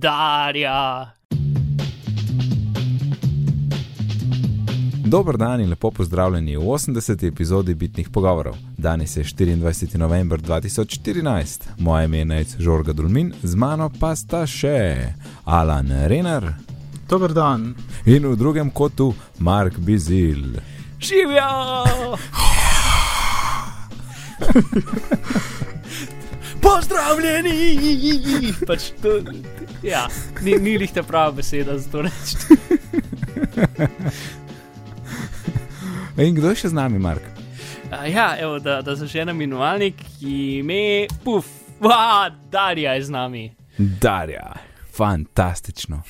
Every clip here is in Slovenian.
Darja. Dober dan in lepo pozdravljeni v 80. epizodi Bitnih pogovorov. Danes je 24. november 2014, moje ime je Nec Žorga Dulmin, z mano pa sta še Alan Renar. Dober dan. In v drugem kotu Mark Bizil. Živijo! Pozdravljeni! Pač to, ja, ni, ni lih ta prava beseda za to reči. In kdo je še z nami, Mark? Uh, ja, evo, da, da zaženem imenovalnik, ki me, puf, va, Darja je z nami. Darja, fantastično.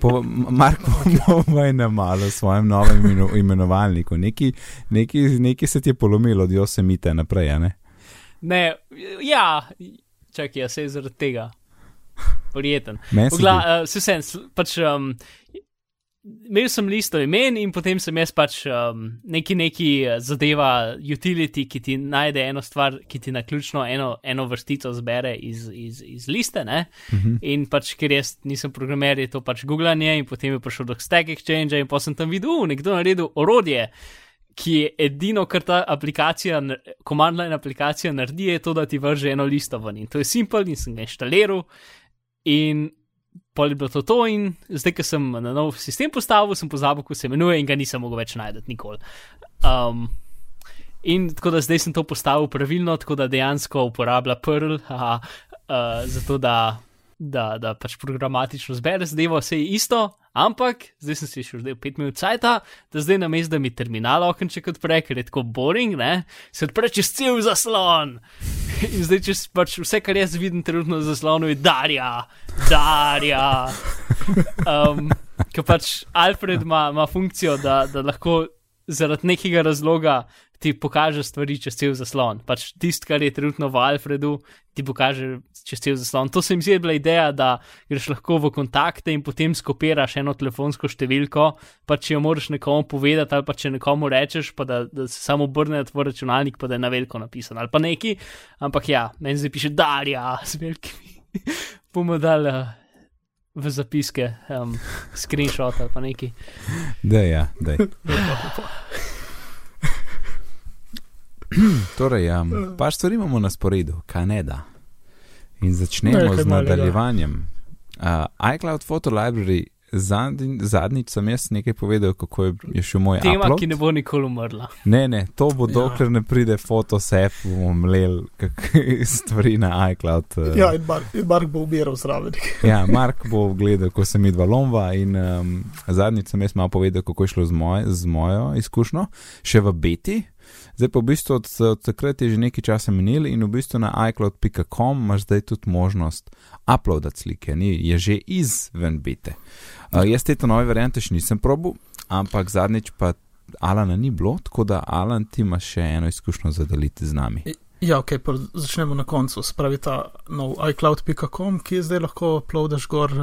Po, Mark, povej nam malo o svojem novem imenovalniku. Nekaj se ti je polomilo od Josemite naprej, ne? Ne, ja, čakaj, jaz se zaradi tega. Pogla, zdi- uh, se sem, pač, um, imel sem listo imen in potem sem jaz pač um, neki, neki eh, zadeva utility, ki ti najde eno stvar, ki ti na ključno eno, eno vrstico zbere iz, iz, iz liste. Ne? In pač, ker jaz nisem programer, je to pač googlanje in potem je prišel do Stack Exchange in pa sem tam videl, uh, nekdo naredil orodje. Ki je edino, kar ta aplikacija, command line aplikacija naredi, je to, da ti vrže eno listo ven. In to je simpel, in sem ga inštaliral, in pol je bilo to to, in zdaj, ko sem na nov sistem postavil, sem pozabil, kako se imenuje, in ga nisem mogel več najti nikoli. Um, in tako da zdaj sem to postavil pravilno, tako da dejansko uporablja Perl, haha, uh, zato da, da, da pač programatično zbere zadevo, vse je isto. Ampak zdaj sem si še zdaj 5 minut cajta, da zdaj na mestu, da mi terminal okenček odpre, ker je tako boring, ne, se odpre čez cel zaslon. In zdaj, če pač vse, kar jaz vidim trenutno na zaslonu, je Darja, Darja. Um, ker pač Alfred ima, ima funkcijo, da, da lahko zaradi nekega razloga ti pokaže stvari čez cel zaslon. Pač tisto, kar je trenutno v Alfredu, ti pokaže čez cel zaslon. To se mi zdi bila ideja, da greš lahko v kontakte in potem skopiraš eno telefonsko številko, pa če jo moraš nekomu povedati, ali pa če nekomu rečeš, pa da, da se samo obrne na tvoj računalnik, pa da je na veliko napisan ali pa neki. Ampak ja, meni zdaj piše Darja z velikimi. Bomo dali uh, v zapiske um, screenshot ali pa neki. Da, ja, da. Torej, um, par stvari imamo na sporedu, kaj ne da. In začnemo Nekaj z nadaljevanjem. Uh, iCloud Photo Library, zadnji, zadnjič sem jaz nekaj povedal, kako je, je šel moj Tema, upload. ki ne bo nikoli umrla. Ne, ne, to bo Ja. dokler ne pride Photosep, bomo mlel stvari na iCloud. uh, Ja, in Mark, in Mark bo ubiral zraven. Ja, Mark bo gledal, ko sem idva lomba in um, zadnjič sem jaz malo povedal, kako je šlo z, moj, z mojo izkušnjo, še v beti. Zdaj pa v bistvu od, od takrat je že nekaj časa minil in v bistvu na iCloud.com imaš zdaj tudi možnost uploadati slike, ni, je že izven bete. Uh, jaz te nove variante še nisem probil, ampak zadnjič pa Alana ni bilo, tako da Alan ti ima še eno izkušnjo zadeliti z nami. Ja, ok, začnemo na koncu. Spravi ta nov iCloud.com, ki zdaj lahko uploadaš gor,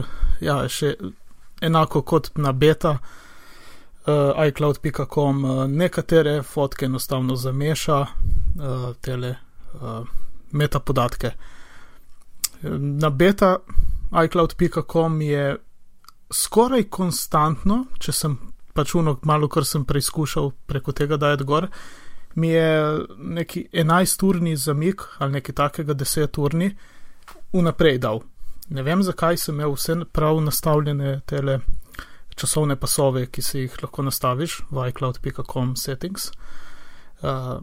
ja, še enako kot na beta. Uh, iCloud.com uh, nekatere fotke enostavno zameša, uh, tele uh, metapodatke. Na beta iCloud.com je skoraj konstantno, če sem pač uno malo, kar sem preizkušal preko tega dajati gor, mi je neki 11-urni zamik ali nekaj takega 10-urni vnaprej dal. Ne vem, zakaj sem imel vse prav nastavljene tele časovne pasove, ki si jih lahko nastaviš v iCloud.com settings. Uh,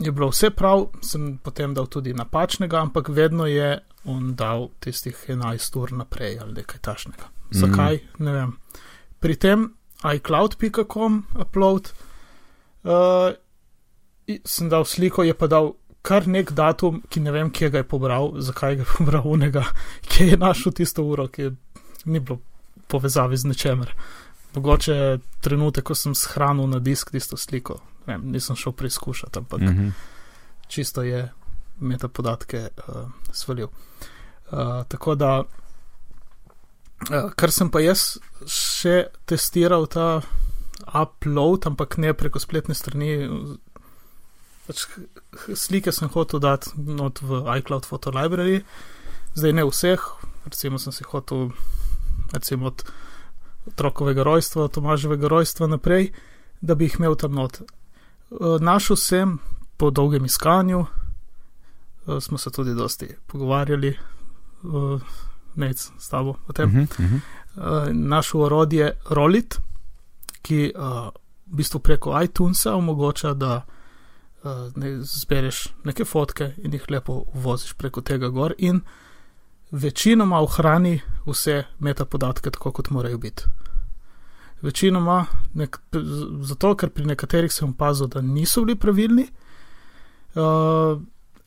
je bilo vse prav, sem potem dal tudi napačnega, ampak vedno je on dal tistih 11 ur naprej ali nekaj tašnega. Zakaj? Mm. Ne vem. Pri tem iCloud.com upload uh, sem dal sliko, je pa dal kar nek datum, ki ne vem, kje ga je pobral, zakaj ga je pobral unega, kje je našel tisto uro, ki ni bilo povezavi z ničemer. Mogoče trenutek, ko sem shranil na disk tisto sliko, vem, nisem šel preizkušati, ampak mm. Mhm. čisto je metapodatke uh, svalil. Uh, tako da, uh, kar sem pa jaz še testiral ta upload, ampak ne preko spletne strani. Pač slike sem hotel dati not v iCloud Photo Library, zdaj ne vseh, recimo sem si hotel, recimo od otrokovega rojstva, Tomaževega rojstva naprej, da bi jih imel tam not. Uh, našel sem po dolgem iskanju, uh, smo se tudi dosti pogovarjali, uh, nec s tabo o tem. Uh -huh, uh -huh. Uh, našel orodje Rolit, ki uh, v bistvu preko iTunesa omogoča, da uh, ne, zbereš neke fotke in jih lepo voziš preko tega gor in večinoma ohrani vse metapodatke tako, kot morajo biti. Večinoma, nek, zato ker pri nekaterih sem opazil, da niso bili pravilni, uh,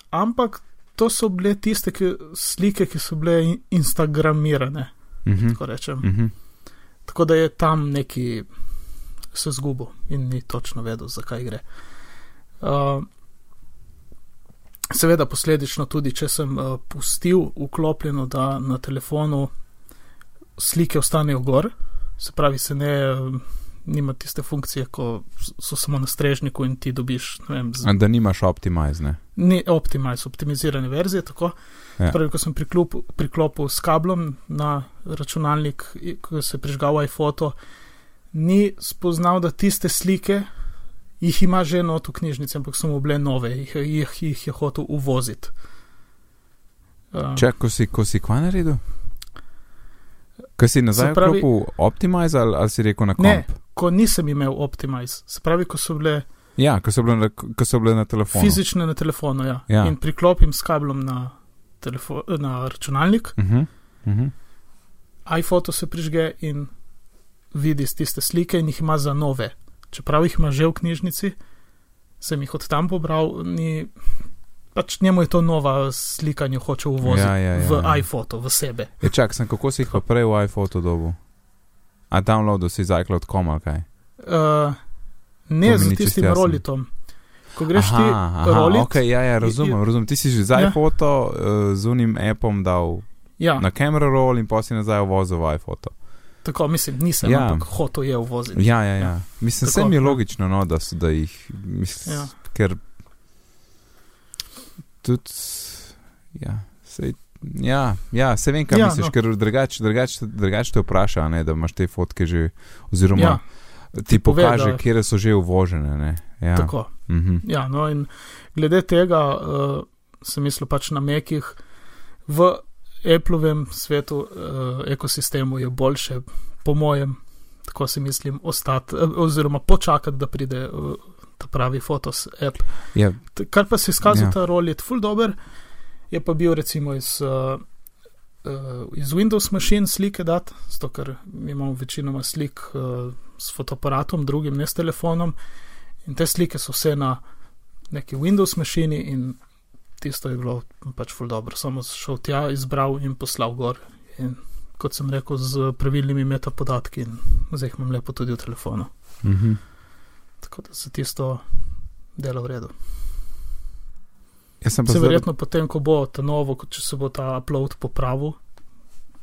ampak to so bile tiste ki, slike, ki so bile in, instagramirane. Uh -huh. Tako rečem. Uh -huh. Tako da je tam neki se zgubil in ni točno vedel, zakaj gre. Uh, seveda, posledično tudi, če sem uh, pustil vklopljeno, da na telefonu slike ostanejo gor, se pravi, se ne. Uh, Nima tiste funkcije, ko so samo na strežniku in ti dobiš. Vem, z... Da nimaš optimizne. Ni optimiz, optimizirane verzije. Tako. Ja. Pravi, ko sem priklop, priklopil s kablom na računalnik, ko se je prižgal iPhoto, ni spoznal, da tiste slike jih ima že not v knjižnici, ampak so mu bile nove, jih, jih, jih je hotel uvoziti. Uh, Če, ko si, ko si kva naredil? Kaj si nazaj pravi, vklopil Optimize ali, ali si rekel na komp? Ne, ko nisem imel Optimize, se pravi, ko so bile. Ja, ko so bile na, ko so bile na telefonu. Fizične na telefonu, ja. Ja. In priklopim s kablom na, na računalnik, Uh -huh, uh -huh. iPhoto se prižge in vidi tiste slike in jih ima za nove. Čeprav jih ima že v knjižnici, sem jih od tam pobral, ni, pač njemu je to nova slika, jo hoče uvoziti Ja, ja, ja, v ja. iPhoto, v sebe. Je čak, sem kako si jih pa prej v iPhoto dobu? A downloadil si z iCloud.com ali kaj? Uh, ne z tistim rolitom. Ko greš aha, ti aha, rolit, ok, ja, ja, razumem, razumem. Ti si že z Ja. iPhoto uh, z unim appom dal ja, na camera roll in potem si nazaj uvozil v iPhoto. Tako mislim, nisem, Ja. ja. ampak hotel je uvoziti. Ja, ja, ja. Mislim, Tako, mi je ja. logično, no, da, so- da jih, mislim, Ja. ker tudi, ja, sej, ja, ja, se vem, kaj Ja, misliš, no. ker drugače drugač, drugač te vpraša, ne, da imaš te fotke že, oziroma Ja, ti pove, pokaže, da- kje so že uvožene. Ne, ja. tako. Mhm. Ja, no in glede tega uh, sem mislil pač na mekih. V Applovem svetu, uh, ekosistemu je boljše, po mojem, tako si mislim, ostati, uh, oziroma počakati, da pride uh, ta pravi Fotos app. Ja, T- Kar pa se izkazuje, Ja. ja. ta rol je full dober, je pa bil recimo iz, uh, uh, iz Windows mašin slike dati, zato ker imamo večinoma slik uh, s fotoaparatom, drugim ne s telefonom. In te slike so vse na neki Windows mašini in tisto je bilo pač full dobro. Samo šel tja, izbral in poslal gor. In kot sem rekel, z pravilnimi metapodatki in zdaj jih imam lepo tudi v telefonu. mhm. Tako da se tisto dela v redu. Jaz sem pa Se zdaj- verjetno potem, ko bo ta novo, če se bo ta upload popravil,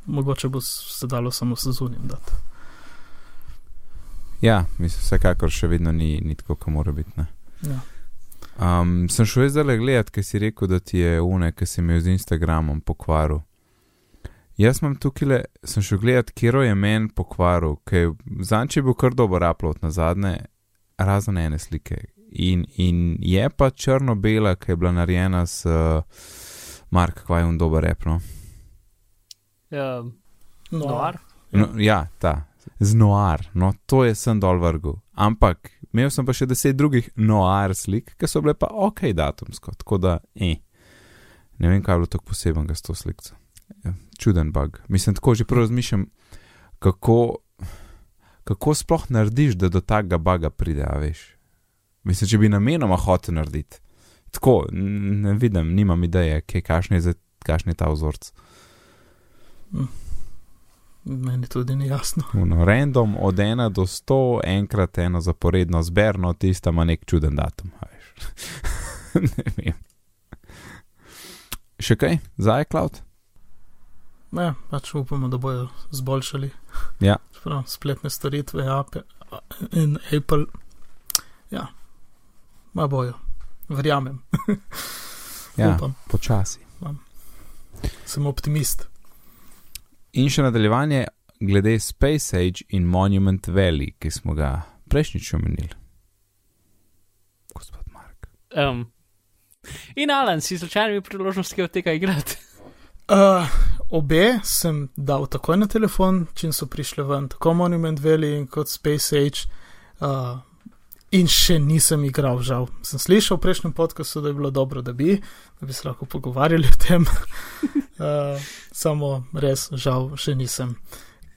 mogoče bo se dalo samo s zunim dati. Ja, mislim, vsekakor še vedno ni, ni tako, kot mora biti. Ne. Ja. Um, sem šel zdaj gledat, ker si rekel, da ti je une, ki si imel z Instagramom pokvaril. Jaz imam tukaj, le, sem šel gledat, kje je meni pokvaril, ker zanč je bil kar dober upload na zadnje, razen ene slike. In, in je pa črno-bela, ki je bila narejena s uh, Mark, kaj je un dober rep. No? Uh, No, Noir. No, ja, ta, z noir, no to je sem dol vrgel. Ampak imel sem pa še deset drugih noir slik, ki so bile pa ok datumsko, tako da, eh. Ne vem, kaj je bilo tako posebenega s to sliko. Ja, čuden bug. Mislim, tako že prvo razmišljam, kako, kako sploh narediš, da do takega buga pride, a veš. Mislim, če bi namenoma hotel narediti. Tako, ne vidim, nimam ideje, kaj, kakšen je, kakšen je ta vzorc. Meni tudi ni jasno. Uno, random od 1 do 100, enkrat eno zaporedno zberno, tista ima nek čuden datum. ne vem. Še kaj za iCloud? Ne, pač upamo, da bojo zboljšali. Ja. Prav, spletne storitve, Apple in Apple. Ja, ma bojo. Verjamem, Ja, upam, počasi. sem optimist. In še nadaljevanje glede Space Age in Monument Valley, ki smo ga prejšnjič omenili. Gospod Mark. Um, in Alan, si slučajno imel priložnost od tega igrati? Uh, obe sem dal takoj na telefon, čim so prišle ven, tako Monument Valley kot Space Age. Uh, in še nisem igral, žal. Sem slišal v prejšnjem podkastu, da je bilo dobro, da bi, da bi se lahko pogovarjali o tem. uh, samo res, žal, še nisem.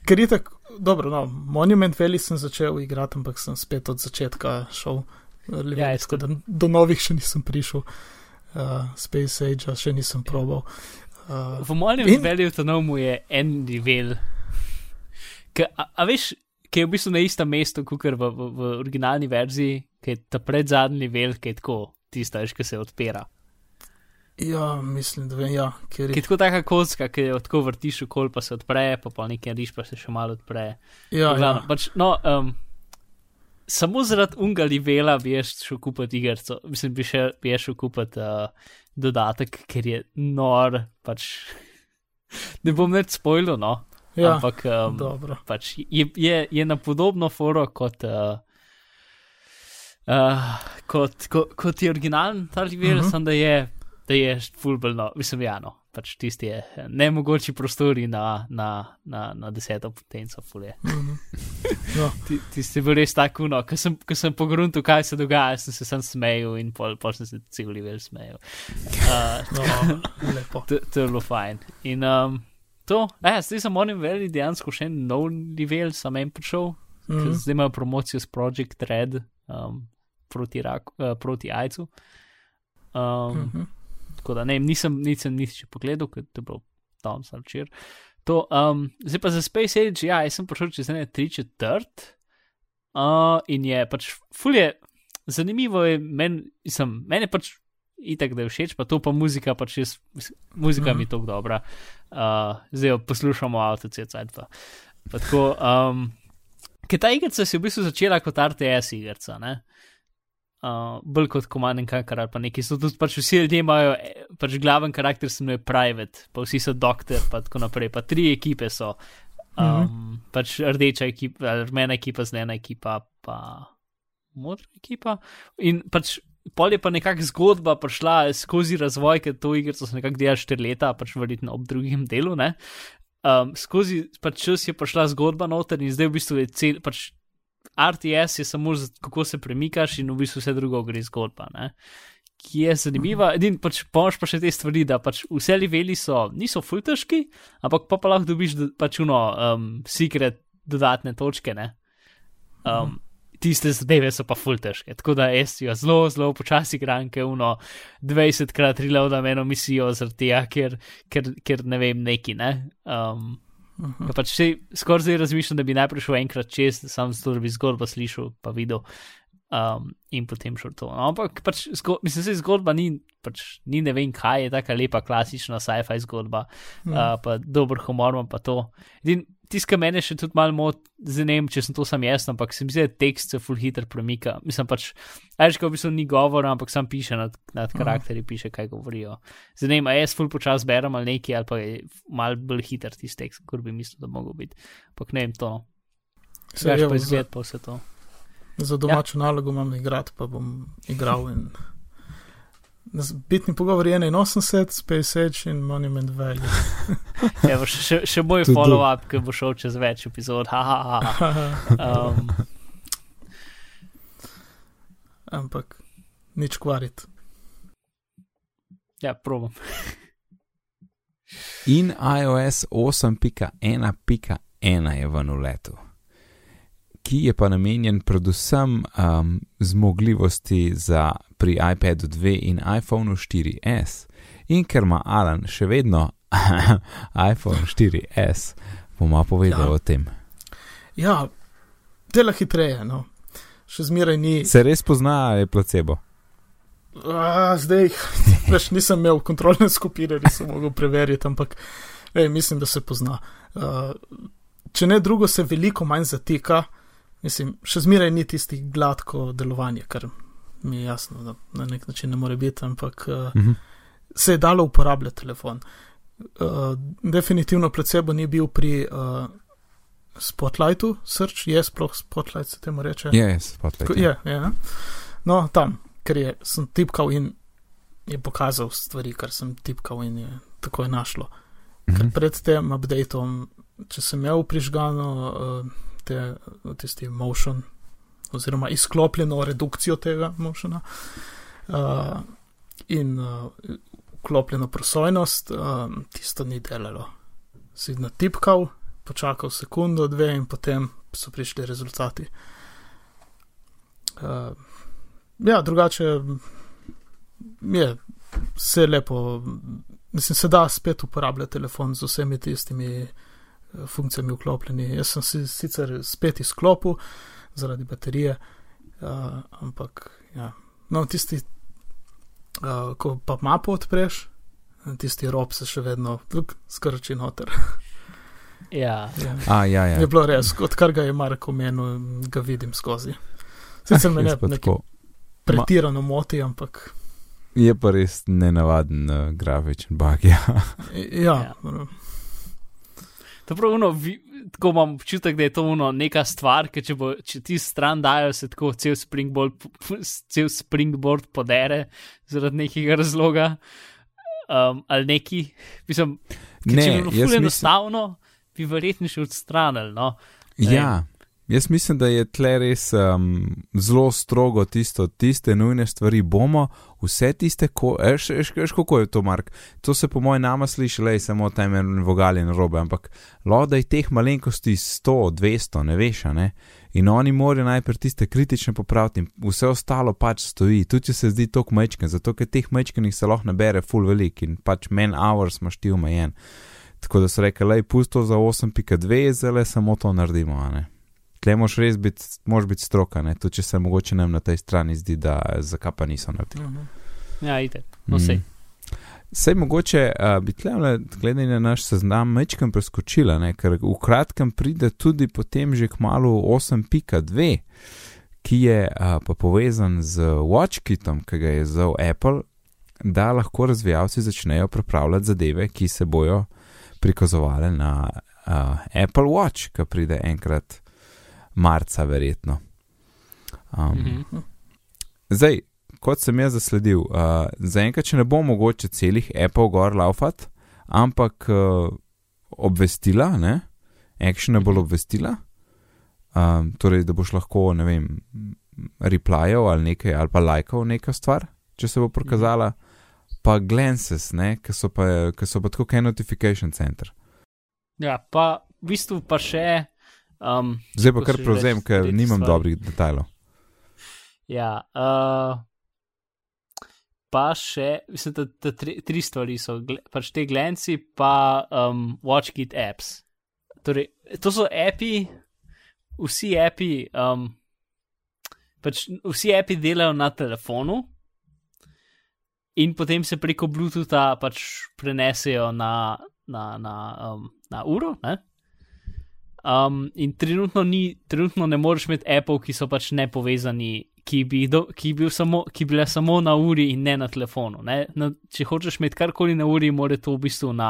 Ker je tako, dobro, no, Monument Valley sem začel igrati, ampak sem spet od začetka šel. Ja, tako da do novih še nisem prišel, uh, Space Age še nisem probal. Uh, v Monument in... Valley to nomu je en nivel. Ka, a, a veš, ki je v bistvu na istem mestu, kot v, v, v originalni verziji, ki je ta predzadnji vel, ki je tako tista, ki se odpira. Ja, mislim, da vem, ja, ker je. Ki je tako taka kocka, ki jo tako vrtiš v kol, pa se odpre, pa pa nekaj riš, pa se še malo odpre. Ja, Glavno, ja. Pač, no, um, samo zaradi ungali vela bi šel kupiti igrico, mislim, bi, še, bi šel kupiti uh, dodatek, ker je nor, pač ne bom več spojil, no. Ja, Ampak um, pač je, je, je na podobno foro kot, uh, uh, kot, kot, kot je originalen Taliban, uh -huh. samo da je, da je fulbelno, mislim, ja, no, pač tisti je nemogoči prostori na, na, na, na deseto potenco, fulje. Uh -huh. no. ti, ti si bil res tako, no, ko sem, sem pogrunil, kaj se dogaja, sem se sam smejal in pol, pol sem se cel level smejal. Uh, no, lepo. To je bilo fajn. In, um, To, ja, zdaj sem moram verjeti, dejansko še en nov nivel sem jim prišel, mm -hmm. zdaj imajo promocijo s Project Red um, proti, rak, uh, proti Ajcu. Um, mm -hmm. Tako da ne, nisem, nisem nič pogledal, ker to je bilo tam salčir. To, um, zdaj pa za Space Age, ja, jaz sem prišel čez ene tri četrt uh, in je pač fulje. Zanimivo je, meni men pač itak, da je všeč, pa to pa muzika, pač jaz, muzika mm -hmm. mi je tako dobra. Uh, zdaj jo poslušamo, avto, cvet, pa. pa tako. Um, Ker ta igrica se je v bistvu začela kot RTS igrica, ne? Uh, bolj kot komanden karakter, pa neki so tudi pač vsi ljudje imajo, e, pač glaven karakter se imenuje private, pa vsi so doktor, pa tako naprej, pa tri ekipe so, um, mm -hmm. pač rdeča ekipa, rumena ekipa, zelena ekipa, pa modra ekipa. In pač pol je pa nekakšna zgodba prišla skozi razvoj, ker to igrico so nekako delali štiri leta, pač verjetno ob drugem delu. Um, skozi pač čas je prišla zgodba noter in zdaj v bistvu je cel, pač RTS je samo za kako se premikaš in v bistvu vse drugo gre zgodba. Ne? Ki je zanimiva, edin pač pomoč pa še te stvari, da pač vse leveli so, niso fultežki, ampak pa, pa lahko dobiš pač uno, um, secret dodatne točke, ne. Um, tiste zadeve so pa full težke. Tako da jaz jo zelo, zelo počasi gram, ker uno 20 krat reloadam eno misijo zaradi tega, ker, ker, ker ne vem neki, ne. Um, Uh -huh. pač Skoraj zdaj razmišljam, da bi najprej šel enkrat čez, sam zato, da bi zgodbo slišal, pa videl, um, in potem šel to. No, ampak pač, zgo, mislim, da zgodba ni, pač, ni ne vem kaj, je tako lepa, klasična sci-fi zgodba, uh -huh. uh, pa dober humor, pa to. Edin, tiskaj mene še tudi malo mot, zdaj ne vem, če sem to sam jaz, ampak se mi zdi, da tekst se full hitter premika. Mislim pač, ajško v bistvu ni govora, ampak sam piše nad, nad karakteri, uh -huh. piše, kaj govorijo. Zdaj ne vem, a jaz full počas berem ali nekaj, ali pa je mal bolj hiter tisti tekst, kot bi mislil, da mogo biti. Ampak ne vem to. No. Vse pa izgled pa vse to. Za domačo ja. nalogo imam igrati, pa bom igral in. Bitni pogovor je 81, Space Age in Monument Valley. Evo, še, še moj follow-up, ki bo šel čez več epizod. Ha, ha, ha. Um. Ampak nič kvariti. Ja, probam. in iOS 8.1.1 je v nuletu ki je pa namenjen predvsem um, zmogljivosti za pri iPadu 2 in iPhonu 4S. In ker ima Alan še vedno iPhone 4S, bomo povedali ja. o tem. Ja, dela hitreje, no. še zmeraj ni. Se res pozna, je placebo. A, zdaj, veš, nisem imel kontrolne skupine, nisem mogel preveriti, ampak ej, mislim, da se pozna. Uh, če ne drugo, se veliko manj zatika. Mislim, še zmeraj ni tisti gladko delovanje, kar mi je jasno, da na nek način ne more biti, ampak uh, uh -huh. se je dalo uporabljati telefon. Uh, definitivno placebo ni bil pri uh, Spotlightu, srč je sploh Spotlight, se temu reče. Je, je, spotlight. Ko- je, je. No, tam, ker je, sem tipkal in je pokazal stvari, kar sem tipkal in je tako je našlo. Ker Mhm. pred tem updateom, če sem imel prižgano uh, te, tisti motion, oziroma izklopljeno redukcijo tega motiona uh, in uh, vklopljeno prosojnost, uh, tisto ni delalo. Si natipkal, počakal sekundo, dve in potem so prišli rezultati. Uh, ja, drugače je vse lepo. Mislim, se da spet uporabljati telefon z vsemi tistimi eh, funkcijami vklopljeni. Jaz sem si sicer spet izklopil zaradi baterije, uh, ampak ja. No, tisti, uh, ko pa mapo odpreš, tisti rob se še vedno skrči noter. Ja, Ja. A, ja, ja. Je bilo res, odkar ga je Marko omenil, ga vidim skozi. Sicer me ne tako. pretirano moti, ampak Je pa res nenavaden uh, grafičen bug. Ja. ja, Ja. To prav, vi, tako imam občutek, da je to uno neka stvar, ker če, bo, če ti stran dajo, se tako cel springboard, cel springboard podere zaradi nekega razloga. Um, ali neki, mislim, Ne, če bi bilo ful mislim- enostavno, bi verjetno še odstranili. No? Ja, jaz mislim, da je tle res um, zelo strogo tisto, tiste nujne stvari bomo, vse tiste, ko, eš, eš, eš, kako je to, Mark. To se po mojem nama sliši, le samo tam en vogal in robe, ampak loda je teh malenkosti 100, 200, ne veš, ne. In oni morajo najprej tiste kritične popraviti, in vse ostalo pač stoji, tudi če se zdi to kmečken, zato ker teh kmečkenih se lahko nabere full velik in pač man hours imaš ti omejen. Tako da so rekli, lej, pusto za 8.2, zdaj le samo to naredimo. a ne. Tle moš res biti, moš biti stroka, ne? tudi če se mogoče nam na tej strani zdi, da zakaj pa niso naredili. Mhm. Ja, ide. No, sej. Sej mogoče uh, bi tle, glede na naš seznam, mečkam preskočila, ne? ker v kratkem pride tudi potem že k malu 8.2, ki je uh, pa povezan z WatchKitom, ki ga je zauzel Apple, da lahko razvijalci začnejo pripravljati zadeve, ki se bojo prikazovale na uh, Apple Watch, ki pride enkrat marca, verjetno. Um, Mhm. Zdaj, kot sem jaz zasledil, uh, zaenkrat še ne bo mogoče celih Apple gor laufat, ampak uh, obvestila, ne, actionable Mhm. obvestila, um, torej da boš lahko, ne vem, replyal ali nekaj, ali pa lajkal neka stvar, če se bo prikazala, pa glances, ne, ki so pa, ki so pa tako kot notification center. Ja, pa v bistvu pa še. Um, Zdaj pa kar prevzem, ker nimam stvar. dobrih detajlov. Ja, uh, pa še, mislim, da, da tri, tri stvari so, pač te glenci, pa um, WatchKit apps. Torej, to so api, vsi api, um, pač vsi api delajo na telefonu in potem se preko Bluetootha pač prenesejo na, na, na, um, na uro. Ne? Um, in trenutno, ni, trenutno ne moreš imeti Apple, ki so pač nepovezani, ki bi, do, ki bi, bil samo, ki bi bile samo na uri in ne na telefonu. Ne? Na, če hočeš imeti karkoli na uri, mora to v bistvu na,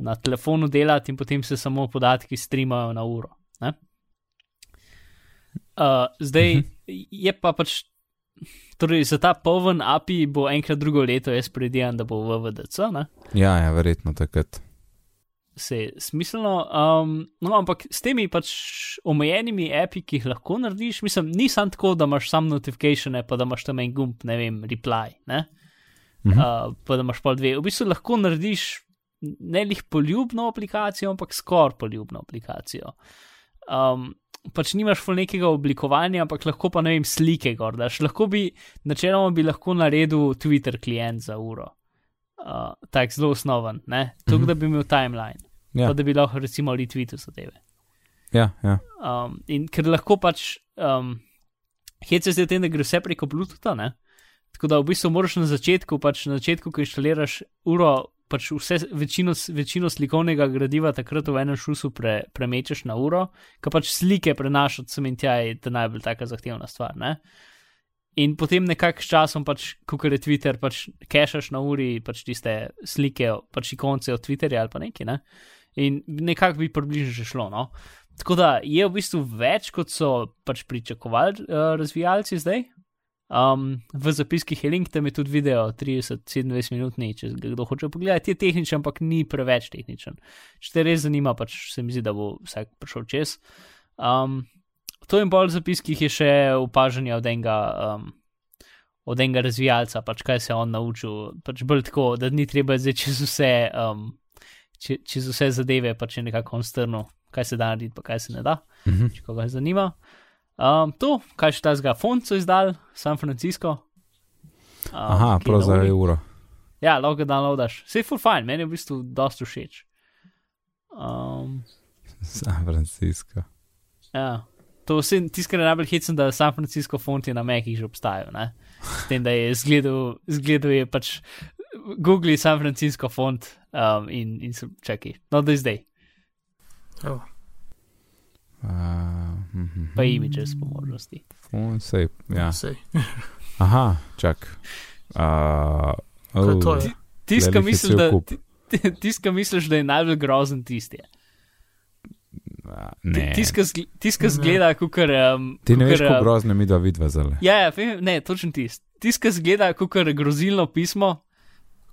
na telefonu delati in potem se samo podatki streamajo na uro. Ne? Uh, zdaj je pa pač. Torej, za ta poln API bo enkrat drugo leto, jaz predvidevam, da bo v VDC, ne? Ja, ja, verjetno takrat. Se je smiselno. Um, no, ampak s temi pač omejenimi api, ki jih lahko narediš, mislim, ni samo tako, da imaš samo notifikatione, pa da imaš tam en gumb, ne vem, reply, ne? Mhm. Uh, pa da imaš pol dve. V bistvu lahko narediš ne lih poljubno aplikacijo, ampak skoraj poljubno aplikacijo. Um, pač nimaš ful nekega oblikovanja, ampak lahko pa ne vem, slike gor daš. Lahko bi, načeloma bi lahko naredil Twitter klient za uro. Uh, tak zelo osnoven, ne? Tukaj, da bi imel timeline Ja, pa da bi lahko recimo retweetal zadeve. ja, ja. Um, in ker lahko pač, um, hec se v tem, da gre vse preko Bluetootha, ne? tako da v bistvu moraš na začetku, pač na začetku, ko inštaliraš uro, pač vse, večino, večino slikovnega gradiva takrat v enem šusu pre, premečeš na uro, ker pač slike prenašati sem in tja je ta najbolj taka zahtevna stvar. Ne? in potem nekako s časom, pač, ko je Twitter, pač cacheaš na uri pač tiste slike, pač ikonce od Twitterja ali pa nekaj, ne? In nekako bi približno že šlo. No? Tako da je v bistvu več, kot so pač pričakovali uh, razvijalci zdaj. Um, v zapiskih je link, tam je tudi video 30-27 minut, ne, če kdo hoče pogledati, je tehničen, ampak ni preveč tehničen. Če te res zanima, pač se mi zdi, da bo vsak prišel čez. Um, to in bolj zapiskih je še opažanje od enega, um, od enega razvijalca, pač kaj se je on naučil. Pač bolj tako, da ni treba zdaj čez vse, um, če, čez vse zadeve, pač je nekako on strnil, kaj se da narediti, pa kaj se ne da, Mhm. če koga zanima. Um, to, kaj še ta zga font so izdal, San Francisco. Um, Aha, prav za evro. Ja, lahko ga downloadaš. Vse je full fine, meni je v bistvu dosta všeč. Um, San Francisco. ja. To vse tiskanje najbolj hecen, da San Francisco fonti na Mekih že obstajajo. Ne? S tem, da je zgledal, zgledal je pač Google San Francisco font um, in, in čakaj, no da je zdaj, Evo. Uh, mhm. pa images po možnosti. Fon, sej, ja. Sej. Aha, čak. Uh, Kaj to je? Tiska Velik je misliš, da, tiska misliš, da je najbolj grozen tisti. Ne. Tiska, tiska zgleda, kot kar. Um, Ti ne veš, kakor, kako um, grozne mi da vidva zale. Ja, ja, ne, točen tisk. Tiska zgleda, kot kar grozilno pismo.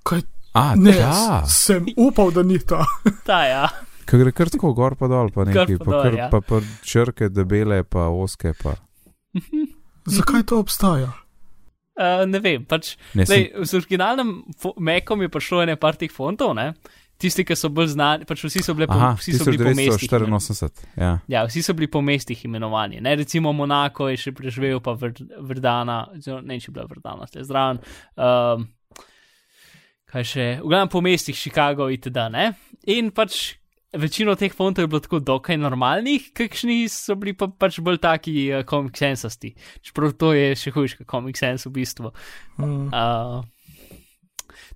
Kaj? A, Ne, ja. s- sem upal, da ni ta. Ta, ja. Ko gre kar tako gor pa dol, pa nekaj, pa dol, kar, ja. pa, pa črke debele, pa oske, pa. Zakaj to obstaja? Uh, ne vem, pač. Ne, Lej, sem, z originalnim Mekom je prišlo ene par teh fontov, ne? tisti, ki so bolj znani, pač vsi so, bile po, aha, vsi so bili po mestih. imen- 1984, ja. Ja, vsi so bili po mestih imenovani. Ne? Recimo Monako je še preživel, pa Vr- Vrdana, ne, če je bila Vrdana, ste zraven. Um, kaj še, v glavnem po mestih Chicago itd. Ne? In pač večino teh fontov je bilo tako dokaj normalnih, kakšni so bili pa pač bolj taki uh, Comic Sensasti. Čeprav to je še hujš, kot Comic Sense v bistvu. Mm. Uh,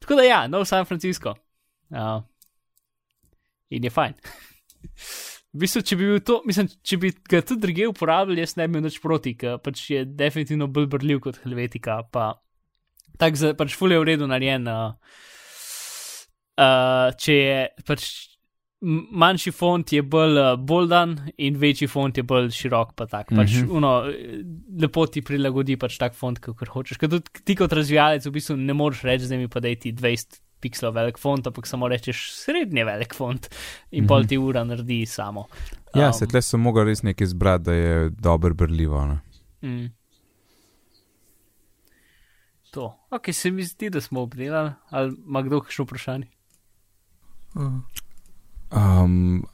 tako da ja, nov San Francisco. Uh, in je fajn. V bistvu, če bi, to, mislim, če bi ga tudi druge uporabljali, jaz ne bi imel nič proti, ker pač je definitivno bolj brljiv kot Helvetika. Pa, tak za, pač ful je v redu narejen. Uh, uh, če je pač manjši font, je bolj uh, boldan in večji font je bolj širok. Pa tak, pač, Mhm. uno, eh, lepo ti prilagodi pač tak font, kot hočeš. Ker tudi ti kot razvijalec v bistvu ne moreš reči, da mi pa da ti 20 pikslov velik font, ampak samo rečeš srednje velik font in mm -hmm. pol ti ura naredi samo. Ja, Um, se tle sem mogel res nekaj izbrati, da je dobro brljivo. Ne? Mm. To. Ok, se mi zdi, da smo obdelali. Ali ima kdo kakšno vprašanje? Um,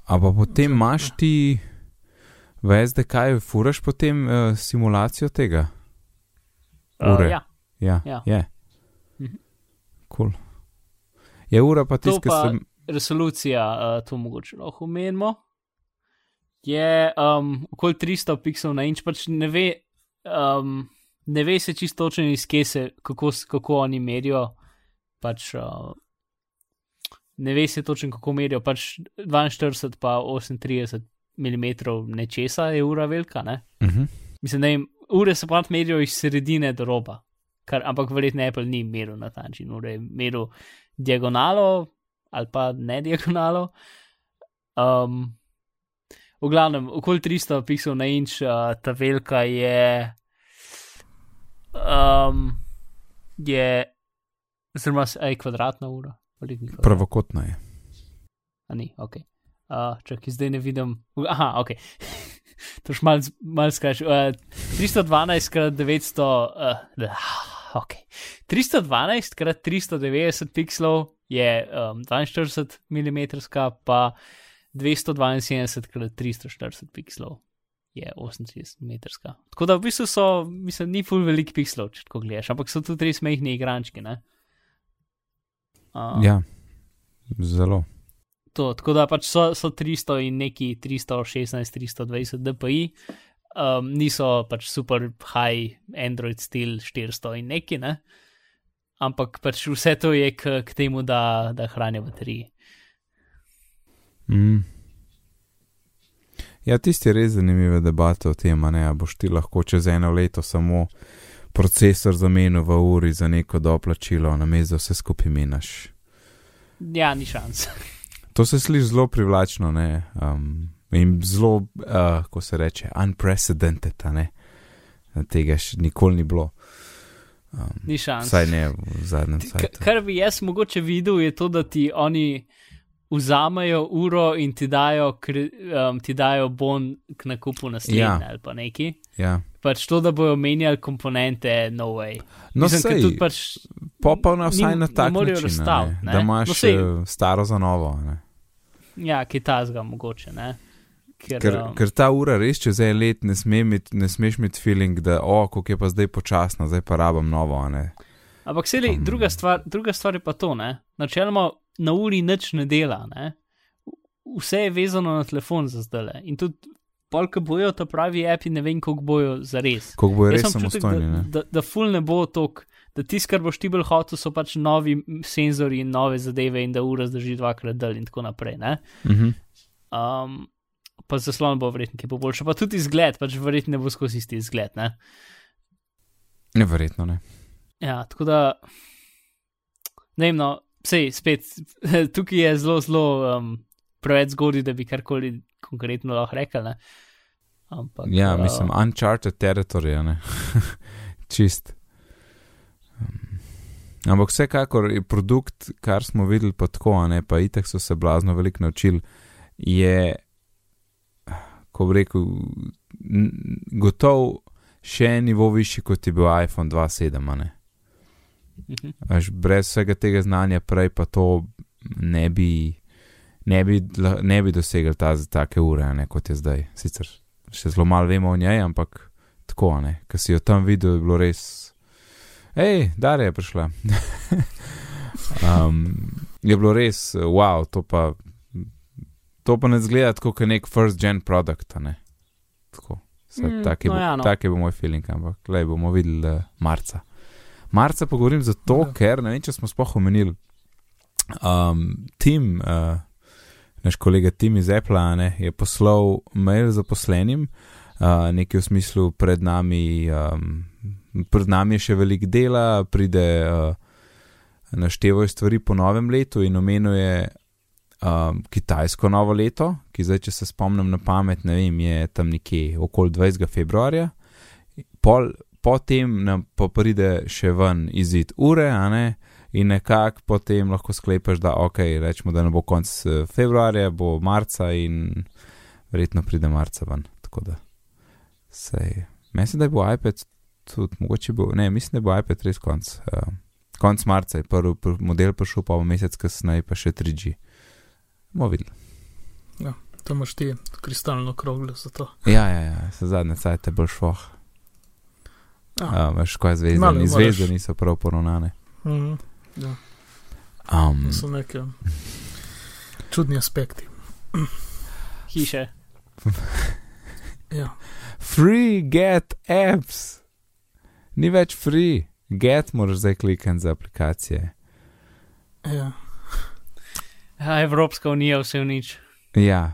a pa potem imaš ti v SDK-ju, furaš potem uh, simulacijo tega? Ure. Uh, ja, Ja, Ja. je. Mhm. Cool. Je ura pa To tisto, pa- sem. resolucija, uh, to mogoče lahko omenimo. Je um, okoli 300 pixel na inč, pač ne ve, um, ne ve se čisto točno iz kese, kako, kako oni merijo. Pač, uh, ne ve se točno, kako merijo. Pač 42 pa 38 mm nečesa je ura velika. Ne? Uh -huh. Mislim, da jim ure se pa merijo iz sredine do roba, kar, ampak verjetno Apple ni meril na ta način, ure je meril diagonalo ali pa ne diagonalo. Um, v glavnem, okoli 300 pixel na inč, uh, ta velika je. Um, je. Oziroma, aj kvadratna ura. Ali ni? Pravokotna je. A ni, ok. Uh, čakaj, zdaj ne vidim. Aha, ok. to je mal skrajš. Uh, 312 krat 900. Uh, ok. 312 krat 390 pixelov je um, 42 mm, pa 272 krat 340 pixelov je 38 mm. Tako da v bistvu so, mislim, ni full velik pixelov, če tako gledaš, ampak so tudi res mehni igrančki, ne? Uh, Ja, zelo. To, tako da pač so, so 300 in neki 316, 320 dpi, um, niso pač super high Android stil 400 in neki, ne? ampak pač vse to je k, k temu, da, da hranijo baterije. Mm. Ja, tisti je res zanimive debate o tem, a ne, a boš ti lahko čez eno leto samo procesor zamenil v uri za neko doplačilo, na mezo vse skupaj menaš. Ja, ni šans. To se sliši zelo privlačno, ne? Um, in zelo, uh, ko se reče, unprecedented, ne. Tega še nikoli ni bilo. Um, Ni šans. Vsaj ne v zadnjem času. Kar bi jaz mogoče videl, je to, da ti oni vzamejo uro in ti dajo, kre, um, ti dajo bon k nakupu naslednje Ja. ali pa neki. Ja. Pač to, da bojo menjali komponente, no way. No, Mislim, sej, tudi pač, popolno vsaj na tak način, a razstaviti, ne, ne. da imaš No, sej- no, staro za novo. Ne. ja, kitazga mogoče, ne. Ker, Ker, um, ker ta ura res čez en let ne, sme imeti- ne smeš imeti feeling, da o, kako je pa zdaj počasno, zdaj pa rabim novo. Ampak seli, Um. druga, stvar, druga stvar je pa to, ne. Načeloma na uri nič ne dela, ne. Vse je vezano na telefon za zdaj. In tudi, polk bojo ta pravi api, ne vem, koliko bojo za res. Kako bo Jaz res samostojni. Da, da, da ful ne bo tok, da tisto, kar boš ti bolj hotel, so pač novi senzori in nove zadeve, in da ura zdrži dvakrat dol in tako naprej. Ne? Mhm. Um, pa zaslon bo verjetno kaj boljši, pa tudi izgled, pač verjetno ne bo skozi isti izgled. Ne? Neverjetno ne. Ja, tako da, ne vem, no, sej, spet, tukaj je zelo, zelo um, preveč zgodaj, da bi karkoli konkretno lahko rekel. Ne? Ampak, Ja, uh, mislim, uncharted territory, a ne. Čist. Um, ampak vsekakor je produkt, kar smo videli pa tako, ne, pa itek so se blazno veliko naučili, je, ko bi rekel, gotov še nivo višji, kot je bil iPhone 2.7, a ne. mhm. Až brez vsega tega znanja prej pa to ne bi, ne bi, ne bi dosegli ta, take ure, ne, kot je zdaj. Sicer še zelo malo vemo o njej, ampak tako, ne, ker si jo tam videl, je bilo res. Hej, Darja je prišla. um, je bilo res, wow, to pa, to pa ne zgleda tako, kot nek first gen produkt, ne. Tako. Saj, Mm, tak, je no bo, ja, no. tak je bo moj feeling, ampak le bomo videli uh, marca. Marca pa govorim zato, Ja. ker ne vem, če smo sploh omenili. Um, Tim, uh, naš kolega Tim iz Apple, ne, je poslal mail zaposlenim, uh, nekaj v smislu, pred nami, um, pred nami je še veliko dela, pride uh, naštevajo stvari po novem letu in omenuje um, kitajsko novo leto, ki zdaj, če se spomnim na pamet, ne vem, je tam nekje okoli 20. februarja. Pol, potem nam pa pride še ven izid ure, a ne, in nekako potem lahko sklepaš, da ok, rečemo, da ne bo konc eh, februarja, bo marca in verjetno pride marca ven. Tako da sej. Mislim, da bo iPad tudi, mogoče bo, ne, mislim, da bo iPad res konc. Uh, konc marca je prvi pr model prišel, pa mesec kasneje pa še 3G. Bomo videli. To imaš ti kristalno kroglo za to. Ja, ja, ja, se zadnje cajte bolj švoh. Ja. Malo ni moraš- zvezde niso prav poravnane. Mhm. Ja, Um, to so neke čudni aspekti. hiše. Ja. free get apps. Ni več free. Get moraš zdaj klikati za aplikacije. Ja. Ja, Evropska unija vse v nič. Ja,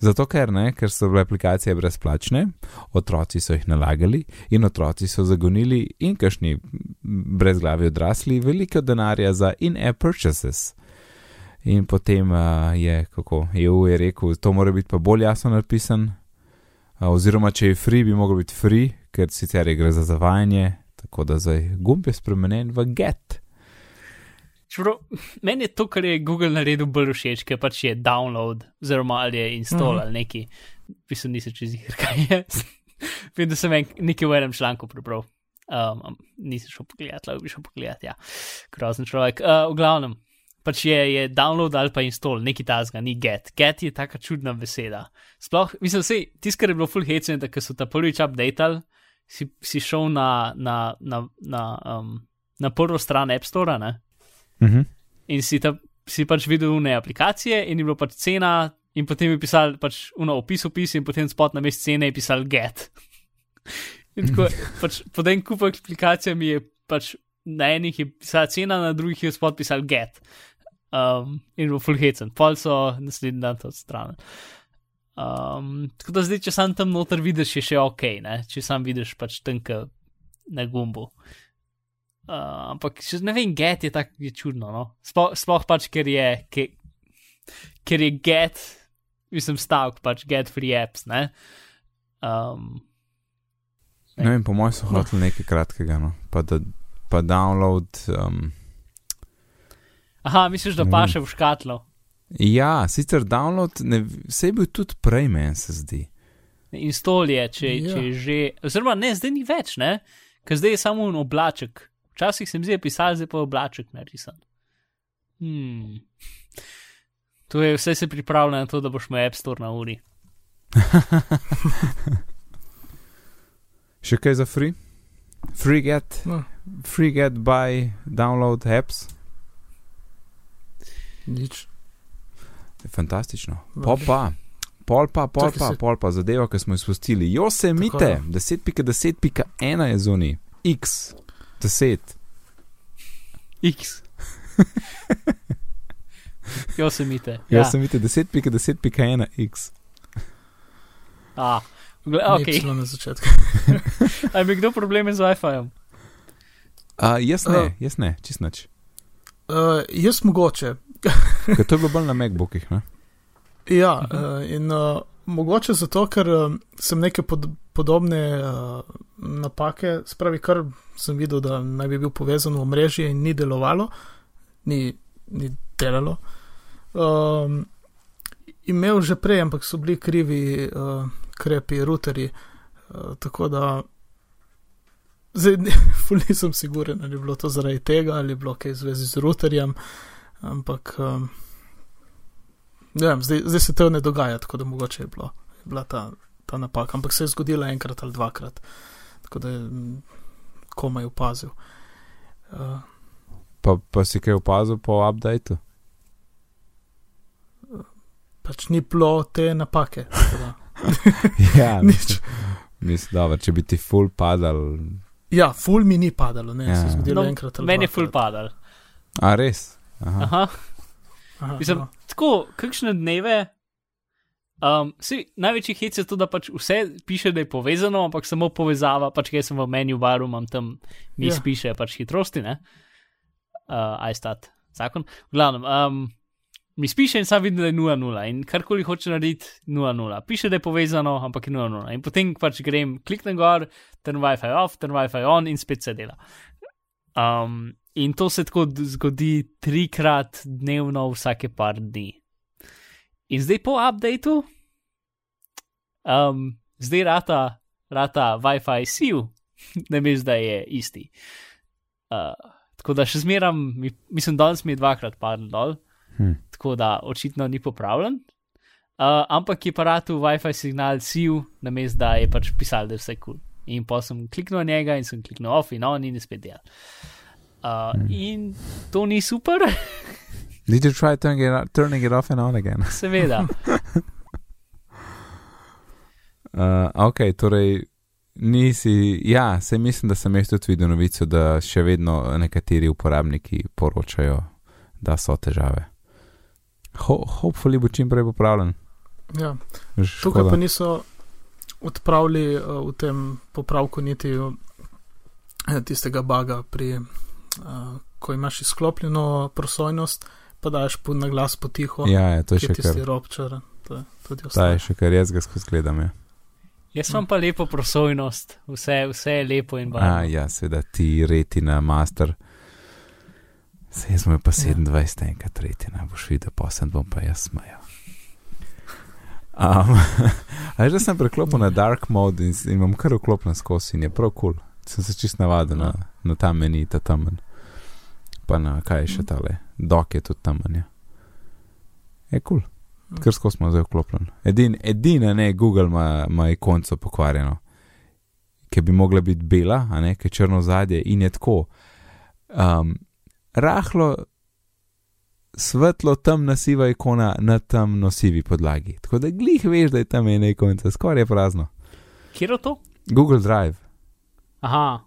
zato ker ne, ker so bile aplikacije brezplačne, otroci so jih nalagali in otroci so zagonili in kašni brezglavi odrasli veliko denarja za in-app purchases. In potem uh, je, kako EU je rekel, to mora biti pa bolj jasno napisan, uh, oziroma če je free, bi mogel biti free, ker sicer je gre za zavajanje, tako da zdaj gumb je spremenjen v get. Čeprav, meni je to, kar je Google naredil, bolj všeč, ker pač je download, oziroma ali je install Mhm. ali neki. Pisal nisem čez jih, kaj je. Vem, da sem nekaj v enem članku prebral. Um, um, nisem šel pogledat, lahko bi šel pogledat, ja. Grozen človek. Uh, v glavnem, pač je, je download ali pa install, neki tasga, ni get. Get je taka čudna beseda. Sploh, mislim, sej, tisto, kar je bilo full hecen, da so ta prvič updated, si, si šel na, na, na, na, um, na prvo stran App Store, ne? Mhm. in si, ta, si pač videl ne aplikacije, in je bilo pač cena, in potem je pisal pač uno opis, opis, in potem spot na mest cene je pisal get. In tako, pač pod en kup aplikacijami je pač na enih je pisala cena, na drugih je spot pisal get. Um, in bo full hecen, pol so naslednji dan to odstranili. Um, tako da zdaj, če sam tam noter vidiš, je še ok, ne? če sam vidiš pač tenka na gumbu. Uh, ampak še ne vem, get je tako je čudno. No? Sploh, sploh pač, ker je, ker, ker je get, mislim, stavek, pač get free apps. Ne, um, ne. ne vem, po mojem so hoteli nekaj kratkega, no? pa, da, pa download. Um, Aha, misliš, da pa še v škatlo. Ja, sicer download, ne, vse je bil tudi prej, meni se zdi. Install je, če, ja. če že. Oziroma, ne, zdaj ni več, ne, ker zdaj je samo en oblaček. Včasih sem zdaj pisal, zdaj pa oblaček narisan. Hmm. To je vse se pripravlja na to, da boš imel App Store na uri. Še kaj za free? Free get, no. free get by download apps. Nič. Fantastično. Pa pa, pol pa, pol pa, pol pa zadeva, ki smo izpustili. Jo se mite, 10.10.1 je zunaj, x, 10. X. Jo se mite. Ja. Jo se mite, 10.10.1 x. A, ok. Zelo na začetku. Ali bi kdo probleme z WiFi-jem? Uh, jaz ne, uh, jaz ne, čist noč. Uh, jaz mogoče. Ker to je bilo bolj na MacBookih, ne? Ja, uh, in uh, mogoče zato, ker uh, sem neke pod, podobne uh, napake, spravi, kar sem videl, da naj bi bil povezan v mreži in ni delovalo, ni, ni delalo. Um, imel že prej, ampak so bili krivi uh, krepi, routerji, uh, tako da. Zdaj, nisem siguren, ali je bilo to zaradi tega, ali je bilo kaj v zvezi z routerjem, ampak um, vem, zdaj, zdaj se to ne dogaja, tako da mogoče je, bilo, je bila ta, ta napaka, ampak se je zgodila enkrat ali dvakrat, tako da je mm, komaj opazil. Uh, pa, pa si kaj opazil po updateu? Pač ni bilo te napake. ja, nič. Mislim, da če bi ti full padal. Ja, full mi ni padalo, ne, ja. se je zgodilo no, enkrat ali Meni je full padal. A res? Aha. Aha. Aha Mislim, no. tako, kakšne dneve. Um, si, največji hit je to, da pač vse piše, da je povezano, ampak samo povezava, pač kaj sem v menu baru, imam tam, mi yeah. Ja. piše pač hitrosti, ne? Uh, iStat, zakon. V glavnem, um, mi spiše in sam vidim, da je 0-0 in karkoli hoče narediti, 0-0. Piše, da je povezano, ampak je 0-0. In potem pač grem, kliknem gor, turn WiFi off, turn WiFi on in spet se dela. Um, in to se tako zgodi trikrat dnevno, vsake par dni. In zdaj po updateu, um, zdaj rata, rata WiFi siv, ne mislim, da je isti. Uh, tako da še zmeram, mislim, danes mi je dvakrat padlo dol. Hmm. Tako da očitno ni popravljen. Uh, ampak je pa tu WiFi signal siv, na mestu, da je pač pisal, da je vse kul. Cool. In pa sem kliknil na njega in sem kliknil off in on in je spet delal. Uh, hmm. In to ni super. Did you try turning it, turning it off and on again? Seveda. uh, ok, torej nisi, ja, se mislim, da sem jaz tudi videl novico, da še vedno nekateri uporabniki poročajo, da so težave. Ho, hopefully bo čim prej popravljen. Ja. Tukaj pa niso odpravili uh, v tem popravku niti uh, tistega baga, pri, ko imaš izklopljeno prosojnost, pa daš pod na glas potiho. Ja, ja to je še kar. Ropčar, to, to je še kar jaz ga skozi gledam. Ja. Jaz imam pa lepo prosojnost, vse, vse je lepo in barvno. Ja, seveda ti reti na master. Se jaz smo pa 27, ja. enkrat tretji, ne boš videl, pa sem bom pa jaz smajal. Um, Ali že sem preklopil na dark mode in, in imam kar vklopljen skozi in je prav kul. Cool. Sem se čist navadil na, ja. na ta meni, ta tamen. Pa na kaj še tale, dok je tudi tamen. Ja. Je kul, cool. Ker skozi smo zdaj vklopljen. Edina, edin, ne, Google ima ikonco pokvarjeno, ki bi mogla biti bela, a ne, ki je črno zadje in je tako. Um, rahlo svetlo, temna siva ikona na temno sivi podlagi. Tako da glih veš, da je tam ena ikonca, skoraj prazno. Kje je to? Google Drive. Aha.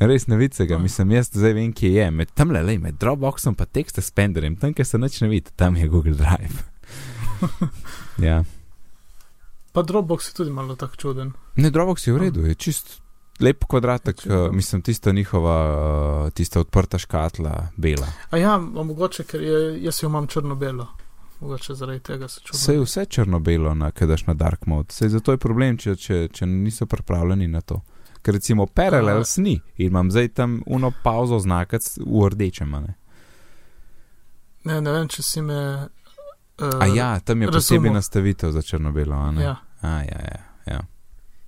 Res ne vidiš ga, mislim, jaz zdaj vem, kje je. Med tam le, med Dropboxom pa Text Expanderjem, tam, kjer se noč ne vidi, tam je Google Drive. ja. Pa Dropbox je tudi malo tako čuden. Ne, Dropbox je v redu, je čist lep kvadratek, uh, mislim, tista njihova, uh, tista odprta škatla, bela. A ja, mogoče, ker je, jaz jo imam črno-belo. Mogoče zaradi tega se čutim. Vse je vse črno-belo, kadaš na dark mode. Sej zato je problem, če, če, če niso pripravljeni na to. Ker recimo Parallels ni in imam zdaj tam uno pauzo znakac v rdečem. a Ne? Ne, ne vem, če si me. Uh, A ja, tam je razumel. posebej nastavitev za črno-belo. a ne? ja. A, ja, ja, ja.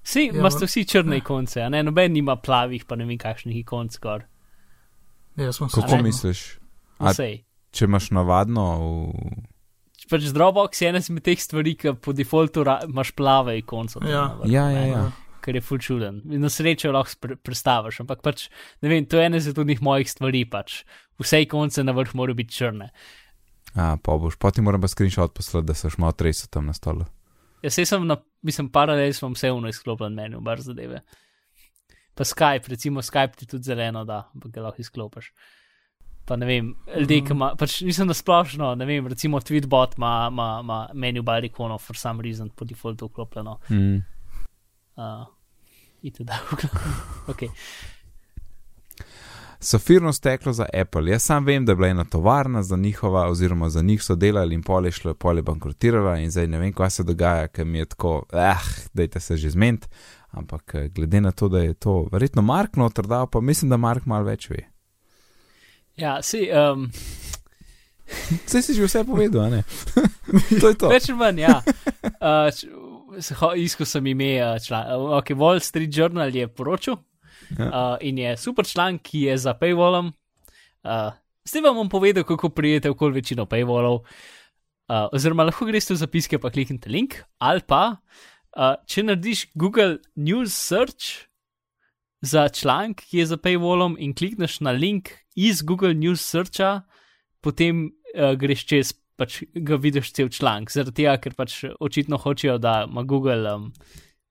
Vsi Ja, imate ma- vsi črne ikonce, a ne noben nima plavih, pa ne vem kakšnih ikonc skoraj. ja, Kako ne? misliš? A-. Če imaš navadno, v... Pač Dropbox je ena izmed teh stvari, ki po defaultu imaš plave ikonce. Ja. na vrhu, Ja, ne, ja, ja. Kar je full čuden. In Na srečo lahko prestaviš, ampak pač, ne vem, to je ena izmed teh mojih stvari. Pač. Vse ikonce na vrhu morajo biti črne. A, pa boš, pa ti moram pa screenshot poslati, da seš malo tresel tam na stolu. Jaz sem na, mislim, paralel sem vse uno izklopljen meni, bar zadeve. Pa Skype, recimo Skype ti tudi zeleno da, ampak ga lahko izklopiš. Pa ne vem, ljudje, ki ima, pač nisem na splošno, ne vem, recimo Tweetbot ima menu bar ikono for some reason po defaultu vklopljeno. Mm. Uh, itd. ok. Safirno steklo za Apple. Jaz sam vem, da je bila ena tovarna za njihova, oziroma za njih so delali in pol je šlo, pol je bankrotirala in zdaj ne vem, kaj se dogaja, ker mi je tako, eh, dajte se že zment. Ampak eh, glede na to, da je to verjetno Mark noter dal, pa mislim, da Mark malo več ve. Ja, si, um, Vse si že vse povedal, ne? to je to. več manj, ja. Uh, Iskal sem ime, uh, član, ok, Wall Street Journal je poročil. Ja. Uh, in je super članek, ki je za paywallom. Uh, zdaj vam bom povedal, kako prijete okoli večino paywallov. Uh, oziroma, lahko greste v zapiske, pa kliknite link. Ali pa, uh, če narediš Google News Search za članek, ki je za paywallom, in klikneš na link iz Google News Searcha, potem uh, greš čez, pač ga vidiš cel članek. Zaradi tega, ker pač očitno hočejo, da ima Google um,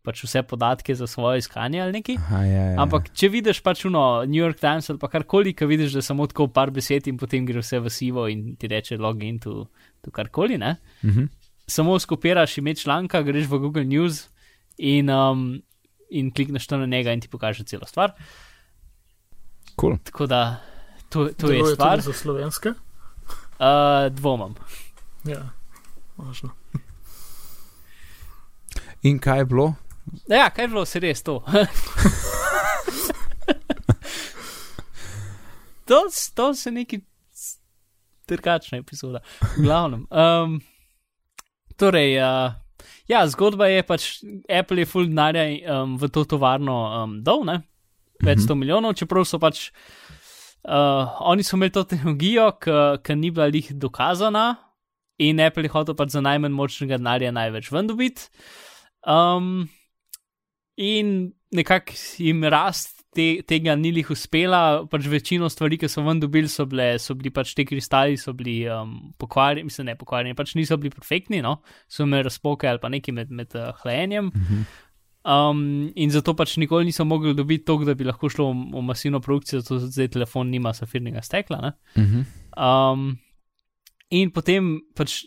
pač vse podatke za svoje iskanje ali nekaj. Aha, ja, ja. Ampak, če vidiš pač uno New York Times ali pa karkoli, ki vidiš, da je samo tako par besed in potem gre vse v sivo in ti reče login to, to karkoli, ne? Mhm. Samo skopiraš ime članka, greš v Google News in, um, in klikneš tam na njega in ti pokaže celo stvar. Cool. Tako da to, to je stvar. tudi Za slovenske. Uh, dvomam. Ja, važno. In kaj je bilo? Ja, kaj je bilo, se res to. to, to se neki drugačna epizoda. V glavnem. Um, torej, uh, ja, zgodba je pač, Apple je full denarja um, v to tovarno um, dol, ne? Več sto milijonov, čeprav so pač. Uh, oni so imeli to tehnologijo, ki ni bila lih dokazana, in Apple je hotel pač za najmanj močnega denarja največ ven dobiti. Um, in nekako jim rast te, tega ni lih uspela, pač večino stvari, ki so ven dobili, so, bile, so bili pač ti kristali, so bili um, pokvarjeni, mislim, ne pokvarjeni, pač niso bili perfektni, no? so imeli razpoke ali pa nekaj med, med uh, hlajenjem. Um, in zato pač nikoli niso mogli dobiti to, da bi lahko šlo v, v masivno produkcijo, zato zdaj telefon nima safirnega stekla. Ne? Mhm. Um, in potem pač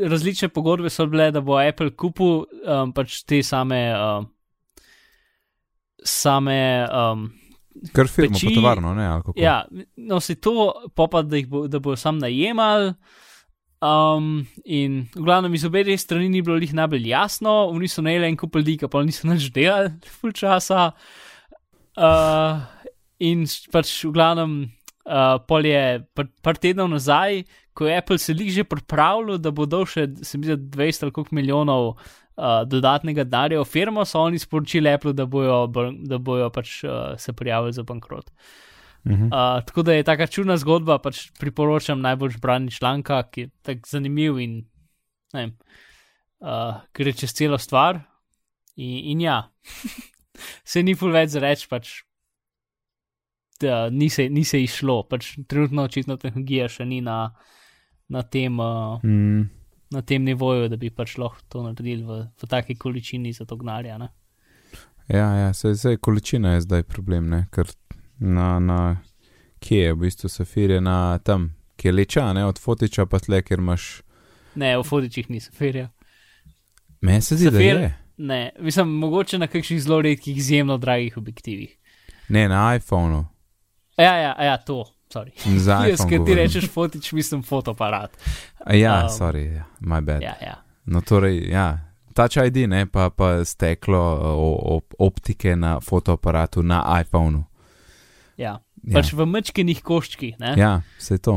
različne pogodbe so bile, da bo Apple kupil um, pač te same. Um, same um, Kar firmo, Peči- pa tovarno, ne? ali kako? ja, no, se to, pa pa da bo, da bojo sam najemali. Um, in v glavnem iz obeh strani ni bilo njih najbolj jasno, oni so najeli en kup ljudi, pa niso nič delali, full časa. Uh, in pač v glavnem, uh, pol je par, par tednov nazaj, ko je Apple se jih že pripravljal, da bo dal še, se mi zdi, 200 ali koliko milijonov uh, dodatnega denarja v firmo, so oni sporočili Apple, da bojo, da bojo pač uh, se prijavili za bankrot. Mhm. Uh, tako da je taka čudna zgodba, pač priporočam najbolj brani članka, ki je tako zanimiv in ne vem, uh, gre čez celo stvar. In, in ja, se ni ful več za reči, pač da ni se, ni se išlo, pač trenutno očitno tehnologija še ni na, na, tem, uh, Mm. na tem nivoju, da bi pač lahko to naredili v, v taki količini za to gnarja. Ne? Ja, ja, se, se količina je zdaj problem, ne? ker na, na kje je v bistvu safir, je na tam, ki je leča, ne od fotiča pa tle, ker imaš. ne, v fodičih ni safirja. Meni se zdi, Safir- da je. Ne, mislim, mogoče na kakšnih zelo redkih, izjemno dragih objektivih. Ne, na iPhonu. Ja, ja, ja to, sorry. Za Jaz, iPhone ki ti govorim. rečeš fotič, mislim fotoaparat. A Ja, Um, sorry, ja, my bad. Ja, ja. No, torej, ja, Touch ID, ne, pa, pa steklo o, o, optike na fotoaparatu na iPhonu. Ja. Ja, Pač v mečkenih koščkih, ne? ja vse to.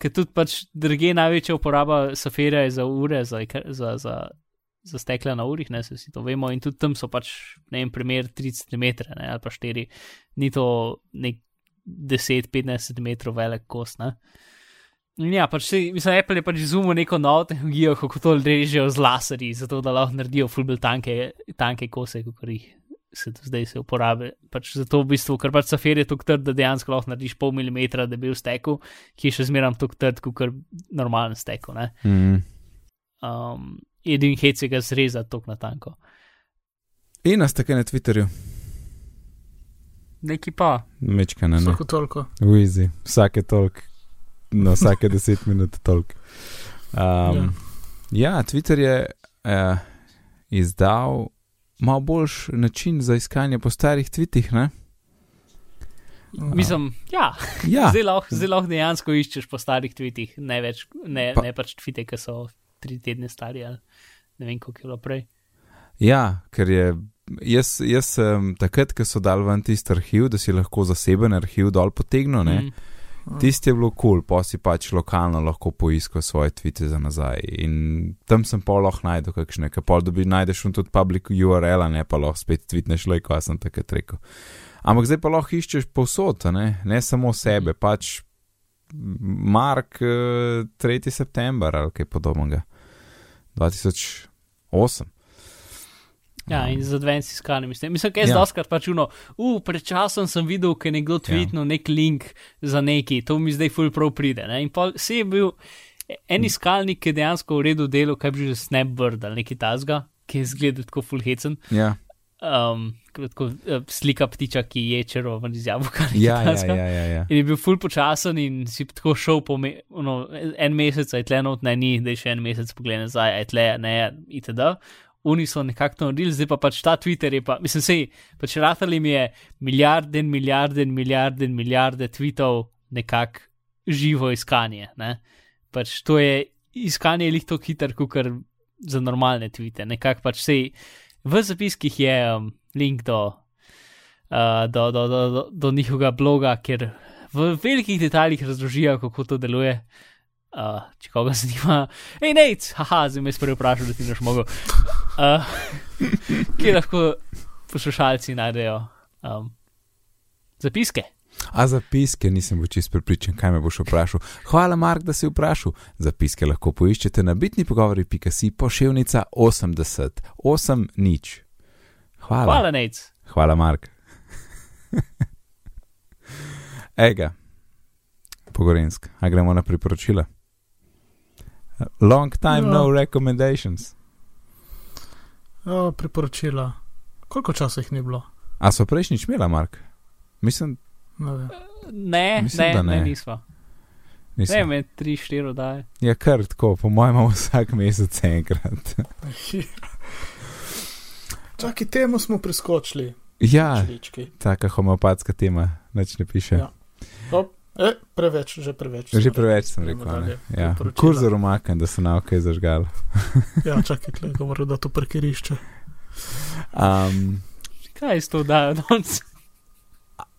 Ker tudi pač druge največja uporaba saferja je za ure, za, za, za, za stekla na urih, ne, se vsi to vemo, in tudi tam so pač, ne vem, primer 30 cm ne, ali pa 4, ni to nek 10-15 cm velik kos, ne. In ja, pač se, mislim, Apple je pač izumil neko novo tehnologijo, kako to režejo z laserji, zato da lahko naredijo fulbel tanke, tanke kose, kot jih se do zdaj se uporablja. Pač zato v bistvu, ker pač safer je tako trd, da dejansko lahko narediš pol milimetra, da bi v steku, ki je še zmeraj tako trd, kot normalen steku. ne. Mm. Um, edin hec je ga zrezati tako na tanko. In nas tako na Twitterju, Neki pa. mečka na ne. Vsako toliko. Wizi, vsake tolk, no vsake deset minut tolk. Um, ja. ja, Twitter je uh, izdal malo boljš način za iskanje po starih tvitih, ne? Mislim, ja, Ja, zdaj lahko, lahko dejansko iščeš po starih tvitih, ne več, ne, pa, ne pač tvite, ki so tri tedne stari ali ne vem, koliko je bilo prej. ja ker je. Jaz, jaz sem takrat, ko so dal ven tisti arhiv, da si lahko zaseben arhiv dol potegnil, ne, mm. Tisti je bilo kul, cool, pa si pač lokalno lahko poiskal svoje tvite za nazaj. In tam sem pa lahko najdel kakšne, ki pa dobi najdeš un tudi public URL, ne pa lahko spet tvitneš, le ko sem takrat rekel. Ampak zdaj pa lahko iščeš povsod, ne, ne samo sebe, pač Mark eh, 3. september ali kaj podobnega. 2008. Ja, in z advanced iskanjem. Mislim, mislim kaj je Ja. ja. doskrat pač uno, uh, pred časom sem videl, ker je nekdo tweetnil ja. nek link za neki, to mi zdaj ful prav pride. Ne? In pa si je bil en iskalnik, ki je dejansko v redu delo, kaj bi že Snapbird ali neki tasga, ki je zgledal tako ful hecen. Ja, Um, tako, uh, slika ptiča, ki je čerovan iz jabolka. ja, ja, ja, ja, ja. In je bil ful počasen in si tako šel po me, no, en mesec, aj tle not, ne, ni, da je še en mesec pogled nazaj, aj tle, ne, itd. Oni so nekako naredili, zdaj pa pač ta Twitter je pa, mislim, sej, pač ratali mi je milijarde in milijarde in milijarde in milijarde tweetov nekako živo iskanje, ne. Pač to je iskanje je lih to hiter, kot kar za normalne tweete, nekako pač sej, v zapiskih je um, link do uh, do, do, do, do, do njihovega bloga, kjer v velikih detajlih razložijo, kako to deluje. Če koga zanima, hej, nec, haha, zdaj me sprej vprašal, da ti boš mogel. Uh, kje lahko poslušalci najdejo um, zapiske. A zapiske nisem bil čist prepričan, kaj me boš vprašal. Hvala, Mark, da si vprašal. Zapiske lahko poiščete na bitni pogovori.si pošiljnica 80, 8 nič. Hvala. Hvala, nec. Hvala, Mark. Ega, pogorensk, a gremo na priporočila. Long time Ja. no recommendations. Ja, priporočila. Koliko časa jih ni bilo? A so prejšnjič imela, Mark? Mislim, Ne. Ne, Mislim, ne, da ne, ne. nismo. Ne, nisem. me tri, štiri oddaje. Ja, kar tako, po mojem, imamo vsak mesec enkrat. Čakaj, temu smo priskočili. ja, taka homeopatska tema, nič ne piše. Ja. Hop, e, preveč, že preveč. Že preveč sem rekel. Ne? dalje. Ja. Kurzor umaknem, da se nauke zažgal. Ja, čakaj, klej, govoril, da to parkirišče. Um, Kaj je s to oddajo danes?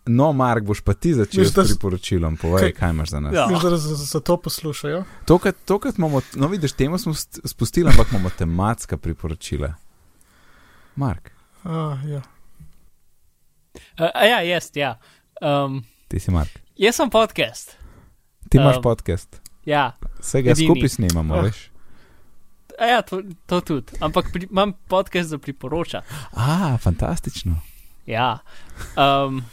no, Mark, boš pa ti začel s da s- priporočilom, povej, Kaj- kaj imaš za nas. Ja. Mislim, da za, za to poslušajo. Tokrat, tokrat imamo, no vidiš, temo smo st- spustili, ampak imamo tematska priporočila. Mark, A, ja. Uh, a ja, jaz, ja. Um, ti si Mark. jaz sem podcast. Ti imaš Um, podcast, Ja, vse ga edini. skupaj snemamo, Ah. veš. a ja to, to tudi. Ampak pri, imam podcast za priporoča. A, fantastično. Ja. Um,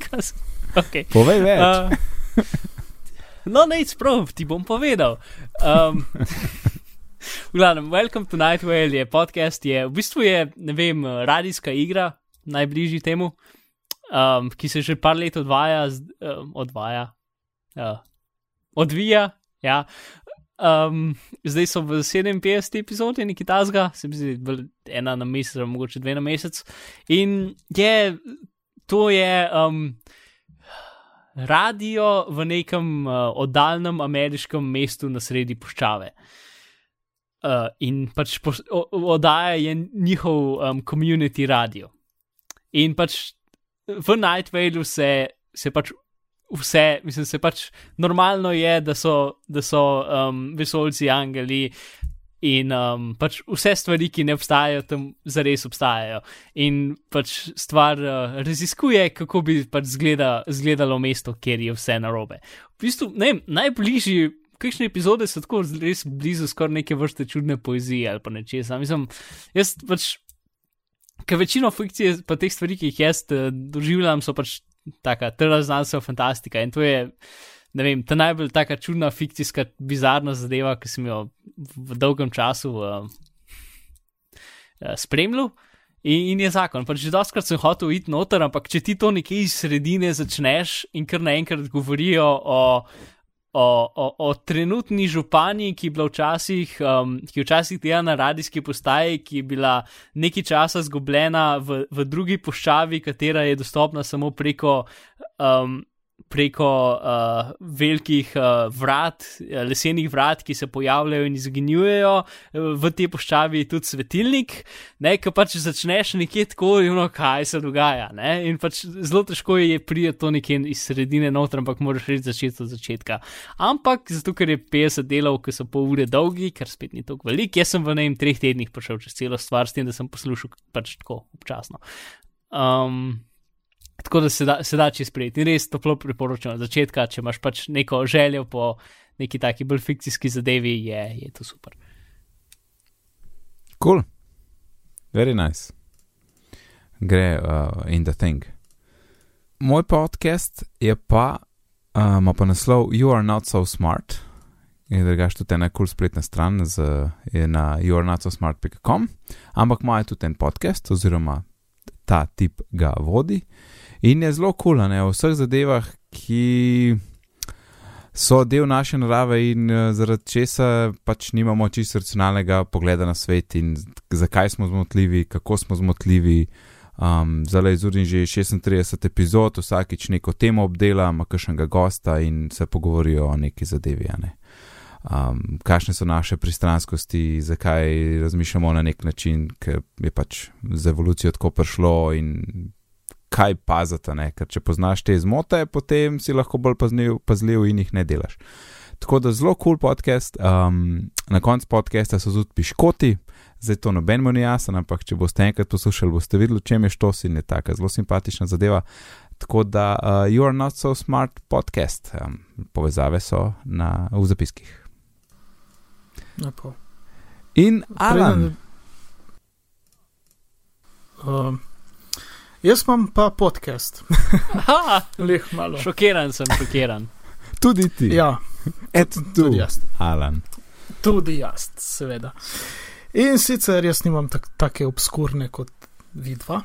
kaj s- okay. Povej več. Uh, no, ne, sprav, ti bom povedal. Um, v glavnem, Welcome to Night Vale je podcast, je v bistvu je, ne vem, radijska igra, najbližji temu, um, ki se že par let odvaja, z, um, odvaja, uh, odvija, ja. um, zdaj so v 57 epizodi, neki tasga, se mi zdi, ena na mesec, mogoče dve na mesec. In je, to je um, radio v nekem uh, oddaljenem ameriškem mestu na sredi puščave. Uh, in pač oddaja je njihov um, community radio. In pač v Night Vale se, se pač vse, mislim, se pač normalno je, da so, da so um, vesoljci, angeli in um, pač vse stvari, ki ne obstajajo, tam zares obstajajo. In pač stvar uh, raziskuje, kako bi pač zgleda, zgledalo mesto, kjer je vse narobe. V bistvu, ne vem, najbližji. Kakšne epizode so tako res blizu, skoraj neke vrste čudne poezije ali pa nečesa. Mislim, jaz pač, ker večino fikcije, pa teh stvari, ki jih jaz uh, doživljam, so pač taka znanstvena fantastika. In to je, ne vem, ta najbolj taka čudna, fikcijska, bizarna zadeva, ki sem jo v dolgem času uh, uh, spremljal. In, in je zakon. Pač že doskrat sem hotel iti noter, ampak če ti to nekje iz sredine začneš in kar naenkrat govorijo o o, o, o trenutni županji, ki je bila včasih, um, ki je včasih delala na radijski postaji, ki je bila nekaj časa zgubljena v, v drugi puščavi, katera je dostopna samo preko um, preko uh, velikih uh, vrat, uh, lesenih vrat, ki se pojavljajo in izginjujejo v tej poščavi, tudi svetilnik, ne, ki pač začneš nekje tako, no, kaj se dogaja. Ne? In pač zelo težko je prijeti to nekje iz sredine noter, ampak moraš reči začeti od začetka. Ampak zato, ker je 50 delov, ki so pol ure dolgi, ker spet ni tako velik, jaz sem v nejem treh tednih prišel čez celo stvar, s tem, da sem poslušal pač tako občasno. Um, Tako da se da, se da čez prijeti. In res toplo priporočam od začetka, če imaš pač neko željo po neki taki bolj fikcijski zadevi, je, je to super. Cool, very nice. Gre uh, in the thing. Moj podcast je pa, uh, ima pa naslov You are not so smart. In drugač tudi ena kul cool spletna stran z, na youarenotsosmart.com, ampak ima tudi en podcast, oziroma ta tip ga vodi. In je zelo kul, cool, v vseh zadevah, ki so del naše narave in uh, zaradi česa pač nimamo čisto racionalnega pogleda na svet in zakaj smo zmotljivi, kako smo zmotljivi. Um, Zdaj zunaj že 36 epizod, vsakič neko temo obdela, ima kakšnega gosta in se pogovorijo o neki zadevi. Ne? Um, kakšne so naše pristranskosti, zakaj razmišljamo na nek način, ker je pač z evolucijo tako prišlo in kaj paziti, ker če poznaš te zmote, potem si lahko bolj pazljiv, pazljiv in jih ne delaš. Tako da zelo kul cool podcast, um, na koncu podcasta so tudi piškoti, zdaj to noben mu ni jasen, ampak če boste enkrat poslušali, boste videli, če je štos in je tako zelo simpatična zadeva. Tako da uh, You are not so smart podcast, um, povezave so na, v zapiskih. Lepo. In Alan. Um, Jaz imam pa podcast. Leh malo. Šokiran sem, šokiran. Tudi ti. Ja, Et tu, tudi jaz. Alan. Tudi jaz, seveda. In sicer jaz nimam tak, take obskurne kot vidva.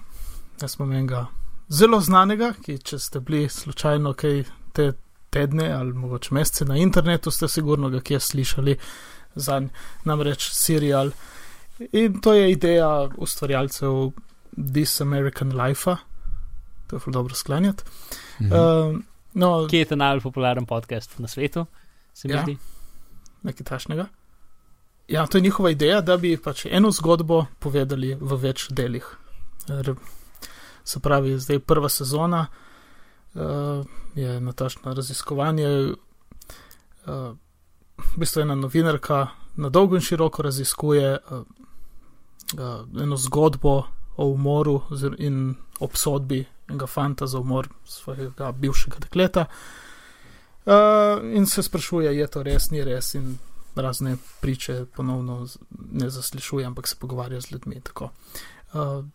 Jaz imam enega zelo znanega, ki če ste bili slučajno kaj te tedne ali mogoče mesece na internetu, ste sigurno ga kje slišali za namreč serial. In to je ideja ustvarjalcev This American Life, to je zelo dobro sklanjati. Mhm. Uh, no, Kje je ta najbolj popularen podcast na svetu, se mi ja, zdi? Nekaj tašnega. Ja, to je njihova ideja, da bi pač eno zgodbo povedali v več delih. Se pravi, zdaj prva sezona uh, je natašno raziskovanje. Uh, v bistvu ena novinarka na dolgo in široko raziskuje uh, uh, eno zgodbo o umoru in obsodbi enega fanta za umor svojega bivšega dekleta. Uh, in se sprašuje, je to res, ni res, in razne priče ponovno ne zaslišuje, ampak se pogovarja z ljudmi. Uh,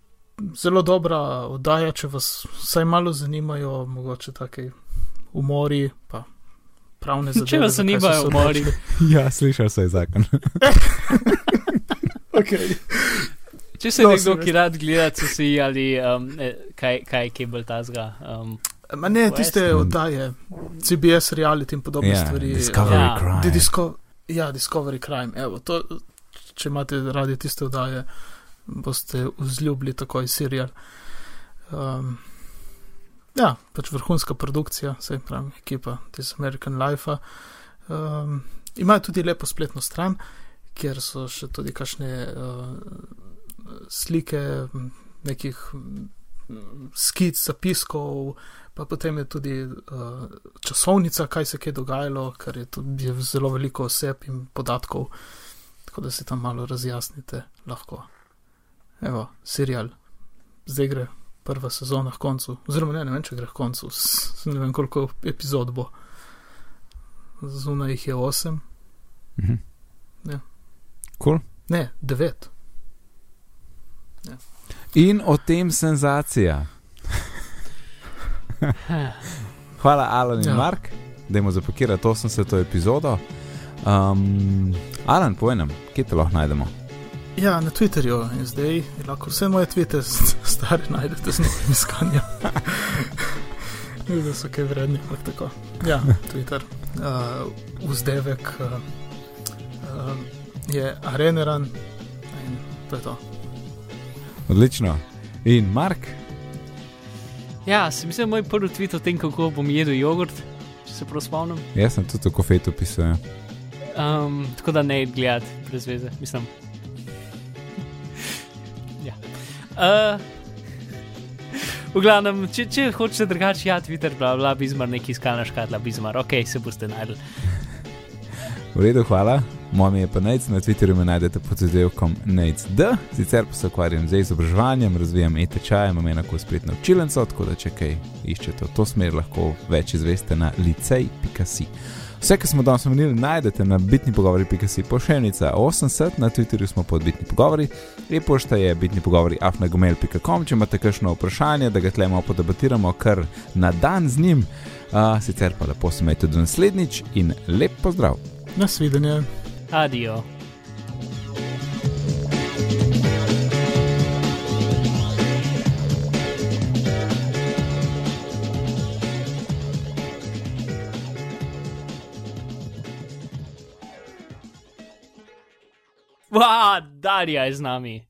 zelo dobra oddaja, če vas vsaj malo zanimajo, mogoče take umori, pa pravne zadeve. Če vas zanimajo umori. ja, slišal sem zakon. okay. Če se no, nekdo, ki rad gleda, če si ali um, eh, kaj, kaj je bolj ta zga. Um, Ma ne, tiste oddaje, CBS reality in podobne yeah, stvari. Discovery ja. Crime. Disko, Ja, Discovery Crime. Evo, to, če imate radi tiste vdaje, boste vzljubili takoj serial. Um, ja, pač vrhunska produkcija, se pravi, ekipa This American Life. Um, imajo tudi lepo spletno stran, kjer so še tudi kakšne uh, slike nekih skic, zapiskov, pa potem je tudi uh, časovnica, kaj se je dogajalo, ker je tudi zelo veliko oseb in podatkov, tako da se tam malo razjasnite lahko. Evo, serial, zdaj gre prva sezona k koncu, oziroma ne, ne vem, če gre k koncu, s, ne vem koliko epizod bo. Zunaj jih je osem. Mhm. Ja. Cool. Ne, devet. In o tem senzacija. Hvala, Alan in ja. Ja. Mark, da jim zapakirate 80. epizodo. Um, Alan, povej nam, kje te lahko najdemo? Ja, na Twitterju in zdaj lahko vse moje tvite, stare, najdete z novim iskanjem. da so kaj vredni, ampak tako. Ja, Twitter. Uh, vzdevek uh, uh, je areneran in to je to. Odlično. In Mark, Ja, sem mislil, moj prvi tweet o tem, kako bom jedel jogurt, če se prav spomnim. jaz sem tudi tako fet opisal. Um, tako da ne gledati brez veze, mislim. ja. Uh, v glavnem, če, če hočete drugače, ja, Twitter, bla, bla, bizmar, neki iskalna škatla, bizmar, ok, se boste najdel. V redu, hvala. Moje ime je pa Nec, na Twitterju me najdete pod zadelkom NECD, sicer pa se ukvarjam z izobraževanjem, razvijam e-tečaje, imam enako spletno učilnico, tako da če kaj iščete v to smer, lahko več izveste na licej.si. Vse, kar smo danes omenili, najdete na bitni pogovori.si, pošiljnica 80, na Twitterju smo pod bitni pogovori, e-pošta je bitni pogovori afnagomel.com, če imate kakšno vprašanje, da ga tlemo podebatiramo kar na dan z njim, uh, sicer pa lepo se imejte do naslednjič in lep pozdrav. Nasvidenje. Adijo. Va, Darja je z nami.